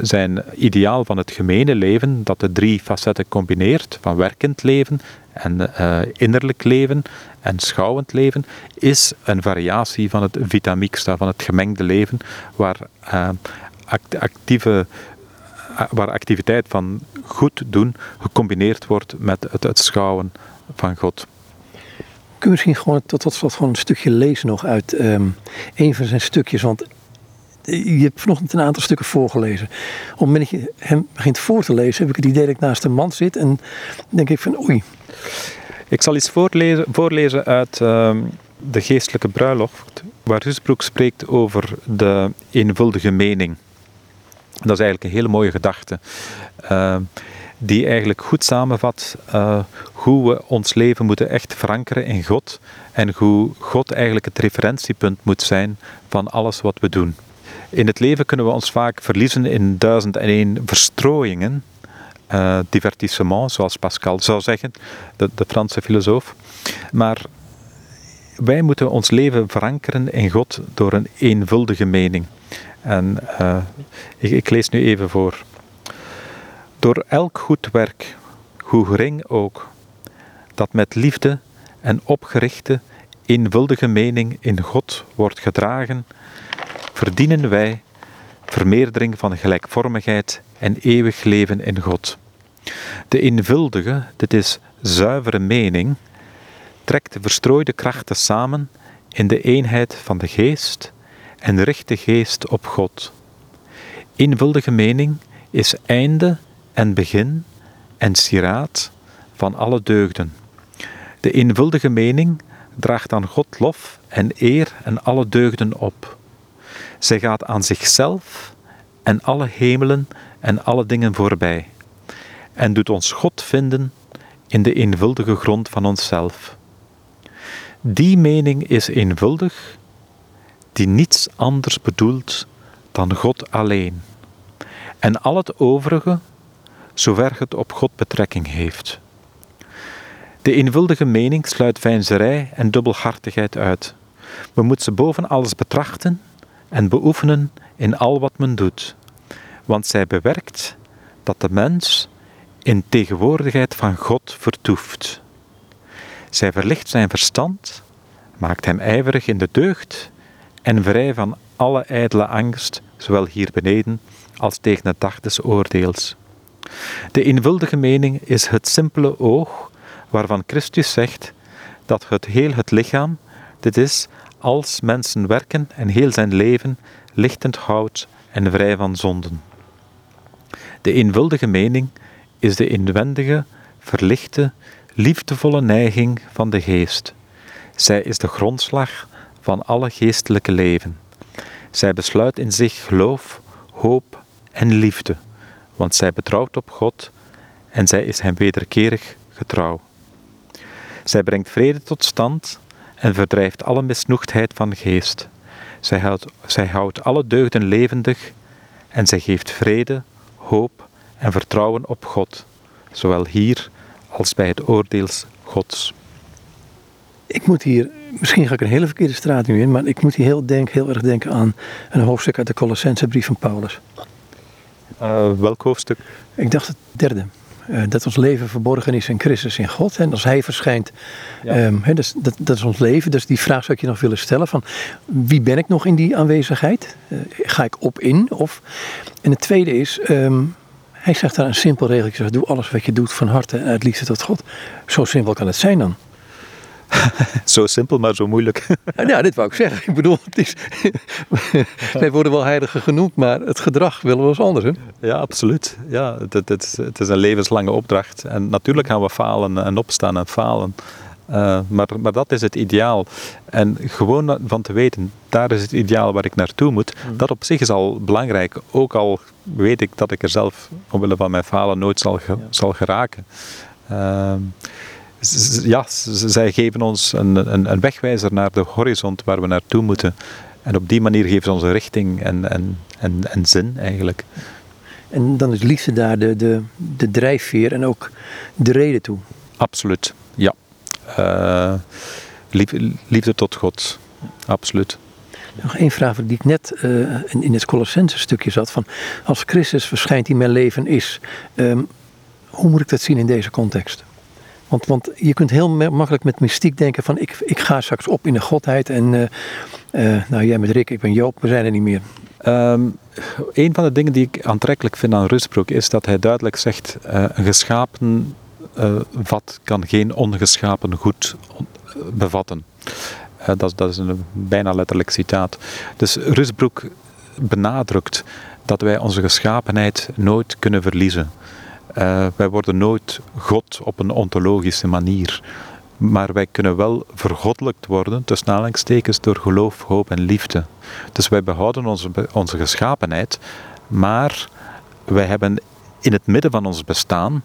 zijn ideaal van het gemene leven, dat de drie facetten combineert, van werkend leven en innerlijk leven en schouwend leven, is een variatie van het vita mixta, van het gemengde leven, waar, uh, actieve, uh, waar activiteit van goed doen gecombineerd wordt met het, het schouwen van God. Kun je misschien gewoon tot, tot slot gewoon een stukje lezen nog uit um, een van zijn stukjes? Want je hebt vanochtend een aantal stukken voorgelezen. Op het moment dat je hem begint voor te lezen, heb ik het idee dat ik naast een man zit en denk ik van oei. Ik zal iets voorlezen, voorlezen uit uh, de geestelijke bruiloft, waar Husbroek spreekt over de eenvuldige mening. Dat is eigenlijk een hele mooie gedachte. Uh, die eigenlijk goed samenvat uh, hoe we ons leven moeten echt verankeren in God en hoe God eigenlijk het referentiepunt moet zijn van alles wat we doen. In het leven kunnen we ons vaak verliezen in duizend en één verstrooiingen, uh, divertissement, zoals Pascal zou zeggen, de, de Franse filosoof. Maar wij moeten ons leven verankeren in God door een eenvuldige mening. En uh, ik, ik lees nu even voor. Door elk goed werk, hoe gering ook, dat met liefde en opgerichte, eenvuldige mening in God wordt gedragen, verdienen wij vermeerdering van gelijkvormigheid en eeuwig leven in God. De eenvuldige, dit is zuivere mening, trekt de verstrooide krachten samen in de eenheid van de geest en richt de geest op God. Eenvuldige mening is einde en begin en sieraad van alle deugden. De eenvuldige mening draagt aan God lof en eer en alle deugden op. Zij gaat aan zichzelf en alle hemelen en alle dingen voorbij, en doet ons God vinden in de eenvuldige grond van onszelf. Die mening is eenvuldig, die niets anders bedoelt dan God alleen. En al het overige zover het op God betrekking heeft. De eenvuldige mening sluit veinzerij en dubbelhartigheid uit. We moeten ze boven alles betrachten en beoefenen in al wat men doet, want zij bewerkt dat de mens in tegenwoordigheid van God vertoeft. Zij verlicht zijn verstand, maakt hem ijverig in de deugd en vrij van alle ijdele angst, zowel hier beneden als tegen de dag des oordeels. De eenvuldige mening is het simpele oog waarvan Christus zegt dat het heel het lichaam, dit is, als mensen werken en heel zijn leven, lichtend houdt en vrij van zonden. De eenvuldige mening is de inwendige, verlichte, liefdevolle neiging van de geest. Zij is de grondslag van alle geestelijke leven. Zij besluit in zich geloof, hoop en liefde want zij betrouwt op God en zij is hem wederkerig getrouw. Zij brengt vrede tot stand en verdrijft alle misnoegdheid van geest. Zij houdt, zij houdt alle deugden levendig en zij geeft vrede, hoop en vertrouwen op God, zowel hier als bij het oordeels Gods. Ik moet hier misschien ga ik een hele verkeerde straat nu in, maar ik moet hier heel, denk, heel erg denken aan een hoofdstuk uit de Colossense brief van Paulus. Uh, welk hoofdstuk? Ik dacht het derde. Uh, dat ons leven verborgen is in Christus in God. En als Hij verschijnt, ja. um, he, dat, dat, dat, is ons leven. Dus die vraag zou ik je nog willen stellen: van wie ben ik nog in die aanwezigheid? Uh, ga ik op in? Of... En het tweede is, um, hij zegt daar een simpel regeltje: doe alles wat je doet van harte en uit liefde tot God. Zo simpel kan het zijn dan. zo simpel, maar zo moeilijk. ja, dit wou ik zeggen. Ik bedoel, het is, wij worden wel heiligen genoemd, maar het gedrag willen we eens anders. Hè? Ja, absoluut. Ja, het, het, het, het, is een levenslange opdracht. En natuurlijk gaan we falen en opstaan en falen. Uh, maar, maar dat is het ideaal. En gewoon van te weten, daar is het ideaal waar ik naartoe moet, mm. dat op zich is al belangrijk. Ook al weet ik dat ik er zelf, omwille van mijn falen, nooit zal, ja. zal geraken. Uh, ja, zij geven ons een, een, een, wegwijzer naar de horizon waar we naartoe moeten. En op die manier geven ze ons richting en, en, en, en zin eigenlijk. En dan is liefde daar de, de, de drijfveer en ook de reden toe. Absoluut. Uh, liefde, liefde tot God, absoluut. Nog één vraag die ik net uh, in het Colossense stukje zat. Van als Christus verschijnt die mijn leven is. Um, hoe moet ik dat zien in deze context? Want, want je kunt heel makkelijk met mystiek denken van ik, ik ga straks op in de godheid en uh, uh, nou jij met Rick, ik ben Joop, we zijn er niet meer. Um, een van de dingen die ik aantrekkelijk vind aan Rusbroek is dat hij duidelijk zegt een geschapen vat kan geen ongeschapen goed bevatten. dat, dat is een bijna letterlijk citaat. Dus Rusbroek benadrukt dat wij onze geschapenheid nooit kunnen verliezen. Wij worden nooit God op een ontologische manier. Maar wij kunnen wel vergoddelijkt worden, tussen aanhalingstekens, door geloof, hoop en liefde. Dus wij behouden onze, onze geschapenheid, maar wij hebben in het midden van ons bestaan,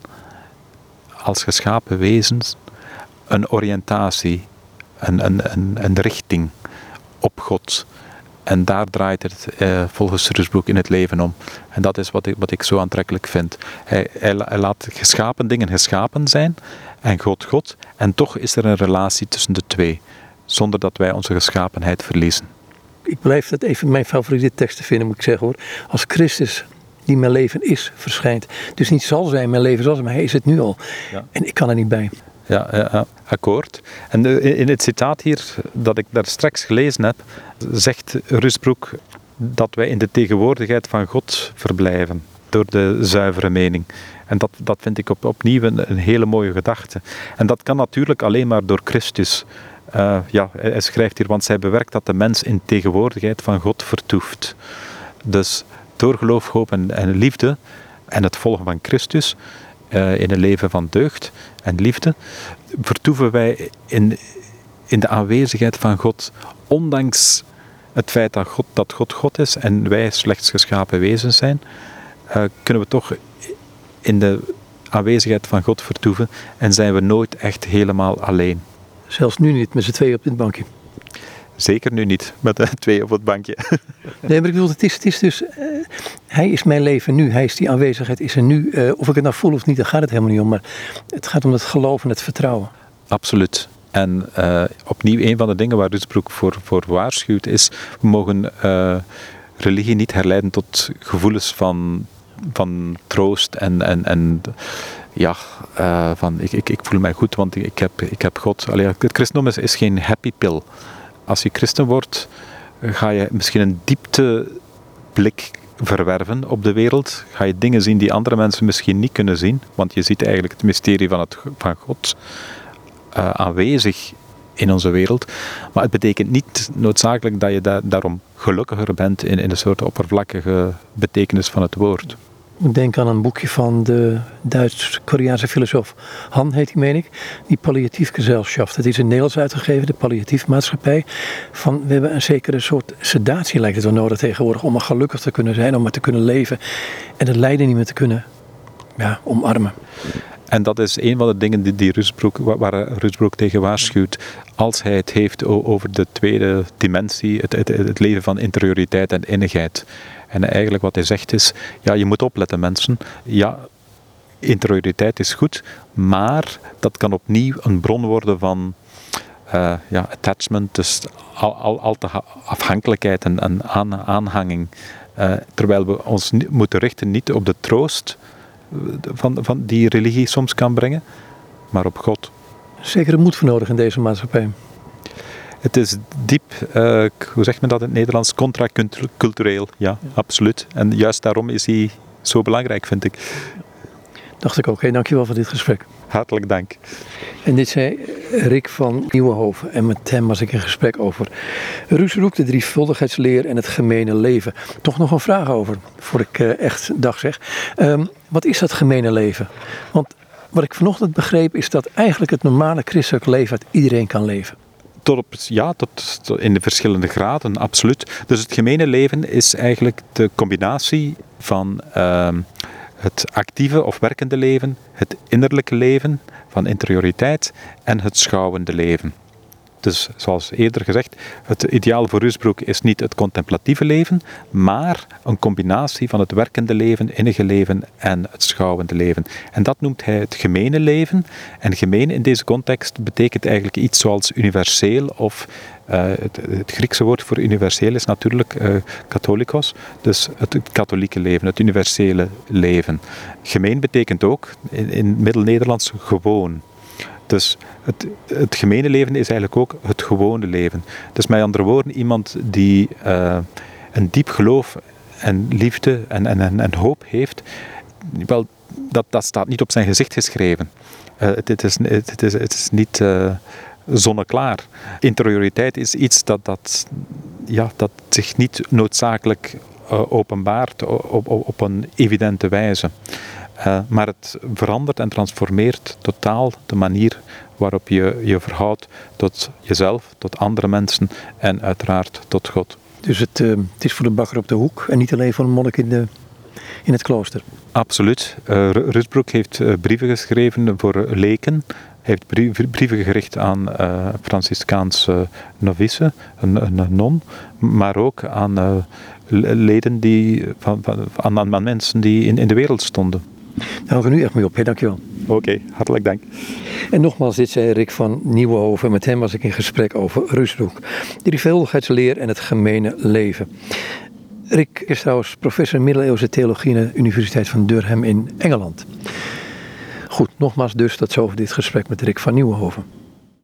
als geschapen wezens, een oriëntatie, een, een, een, een richting op God. En daar draait het uh, volgens Rusbroek in het leven om. En dat is wat ik, wat ik zo aantrekkelijk vind. Hij, hij, hij, laat geschapen dingen geschapen zijn en God God. En toch is er een relatie tussen de twee, zonder dat wij onze geschapenheid verliezen. Ik blijf het even mijn favoriete tekst te vinden, moet ik zeggen hoor. Als Christus die mijn leven is, verschijnt. Dus niet zal zijn mijn leven zoals, maar hij is het nu al. Ja. En ik kan er niet bij ja, ja, akkoord. En in het citaat hier dat ik daar straks gelezen heb, zegt Rusbroek dat wij in de tegenwoordigheid van God verblijven door de zuivere mening. En dat, dat vind ik op, opnieuw een, een hele mooie gedachte. En dat kan natuurlijk alleen maar door Christus. Uh, ja, hij schrijft hier, want zij bewerkt dat de mens in tegenwoordigheid van God vertoeft. Dus door geloof, hoop en, en liefde en het volgen van Christus uh, in een leven van deugd en liefde, vertoeven wij in, in de aanwezigheid van God, ondanks het feit dat God, dat God God is en wij slechts geschapen wezens zijn, uh, kunnen we toch in de aanwezigheid van God vertoeven en zijn we nooit echt helemaal alleen. Zelfs nu niet met z'n tweeën op dit bankje. Zeker nu niet, met de twee op het bankje. nee, maar ik bedoel, het is, het is dus, uh, hij is mijn leven nu, hij is die aanwezigheid, is er nu. Uh, of ik het nou voel of niet, daar gaat het helemaal niet om. Maar het gaat om het geloof en het vertrouwen. Absoluut. En uh, opnieuw, een van de dingen waar Rutsbroek voor, voor waarschuwt is, we mogen religie niet herleiden tot gevoelens van, van troost en, en, en ja, van ik, ik, ik voel mij goed, want ik heb, ik heb God. Allee, het christendom is, is geen happy pill als je christen wordt, ga je misschien een diepteblik verwerven op de wereld. Ga je dingen zien die andere mensen misschien niet kunnen zien. Want je ziet eigenlijk het mysterie van, het, van God uh, aanwezig in onze wereld. Maar het betekent niet noodzakelijk dat je da daarom gelukkiger bent in, in een soort oppervlakkige betekenis van het woord. Ik denk aan een boekje van de Duits-Koreaanse filosoof Han, heet hij, meen ik. Die palliatief gezelschap. Het is in Nederlands uitgegeven, de palliatiefmaatschappij. Van we hebben een zekere soort sedatie, lijkt het wel nodig tegenwoordig. om maar gelukkig te kunnen zijn, om maar te kunnen leven. En het lijden niet meer te kunnen ja, omarmen. En dat is een van de dingen die, die Rusbroek, waar Rusbroek tegen waarschuwt. Als hij het heeft over de tweede dimensie, het, het, leven van interioriteit en innigheid. En eigenlijk wat hij zegt is, ja, je moet opletten mensen. Ja, interioriteit is goed, maar dat kan opnieuw een bron worden van uh, ja, attachment, dus al, al, al te afhankelijkheid en, en aan, aanhanging. Uh, terwijl we ons moeten richten niet op de troost van, van die religie soms kan brengen, maar op God. Zekere moed voor nodig in deze maatschappij. Het is diep, uh, hoe zegt men dat in het Nederlands, contracultureel. Ja, ja, absoluut. En juist daarom is hij zo belangrijk, vind ik. Dacht ik ook. Hey, dankjewel voor dit gesprek. Hartelijk dank. En dit zei Rick van Nieuwenhoven. En met hem was ik in gesprek over Roek, de drievuldigheidsleer en het gemene leven. Toch nog een vraag over, voor ik uh, echt dag zeg. Um, wat is dat gemene leven? Want wat ik vanochtend begreep is dat eigenlijk het normale christelijk leven uit iedereen kan leven. Tot op, ja, tot, tot, in de verschillende graden, absoluut. Dus het gemene leven is eigenlijk de combinatie van uh, het actieve of werkende leven, het innerlijke leven van interioriteit en het schouwende leven. Dus zoals eerder gezegd, het ideaal voor Rusbroek is niet het contemplatieve leven, maar een combinatie van het werkende leven, innige leven en het schouwende leven. En dat noemt hij het gemene leven. En gemeen in deze context betekent eigenlijk iets zoals universeel of uh, het, Griekse woord voor universeel is natuurlijk uh, katholikos, dus het, het, katholieke leven, het universele leven. Gemeen betekent ook in, in Middel-Nederlands gewoon. Dus het, het gemene leven is eigenlijk ook het gewone leven. Dus met andere woorden, iemand die uh, een diep geloof en liefde en, en, en, hoop heeft, wel, dat, dat staat niet op zijn gezicht geschreven. Uh, het, is, het, is, het is niet uh, zonneklaar. Interioriteit is iets dat, dat, ja, dat zich niet noodzakelijk openbaart op, op, op een evidente wijze. Uh, maar het verandert en transformeert totaal de manier waarop je je verhoudt tot jezelf, tot andere mensen en uiteraard tot God. Dus het, uh, het is voor de bakker op de hoek en niet alleen voor een monnik in, de, in het klooster? Absoluut. Uh, Rusbroek heeft brieven geschreven voor leken. Hij heeft brieven gericht aan uh, Franciscaanse novice, een, een, non, maar ook aan leden die, van, van, aan, aan mensen die in, in de wereld stonden. Daar gaan we nu echt mee op. Hey, dankjewel. Oké, okay, hartelijk dank. En nogmaals, dit zei Rick van Nieuwenhoven. Met hem was ik in gesprek over Rusbroek. De drievuldigheidsleer en het gemene leven. Rick is trouwens professor middeleeuwse theologie aan de Universiteit van Durham in Engeland. Goed, nogmaals dus tot zover dit gesprek met Rick van Nieuwenhoven.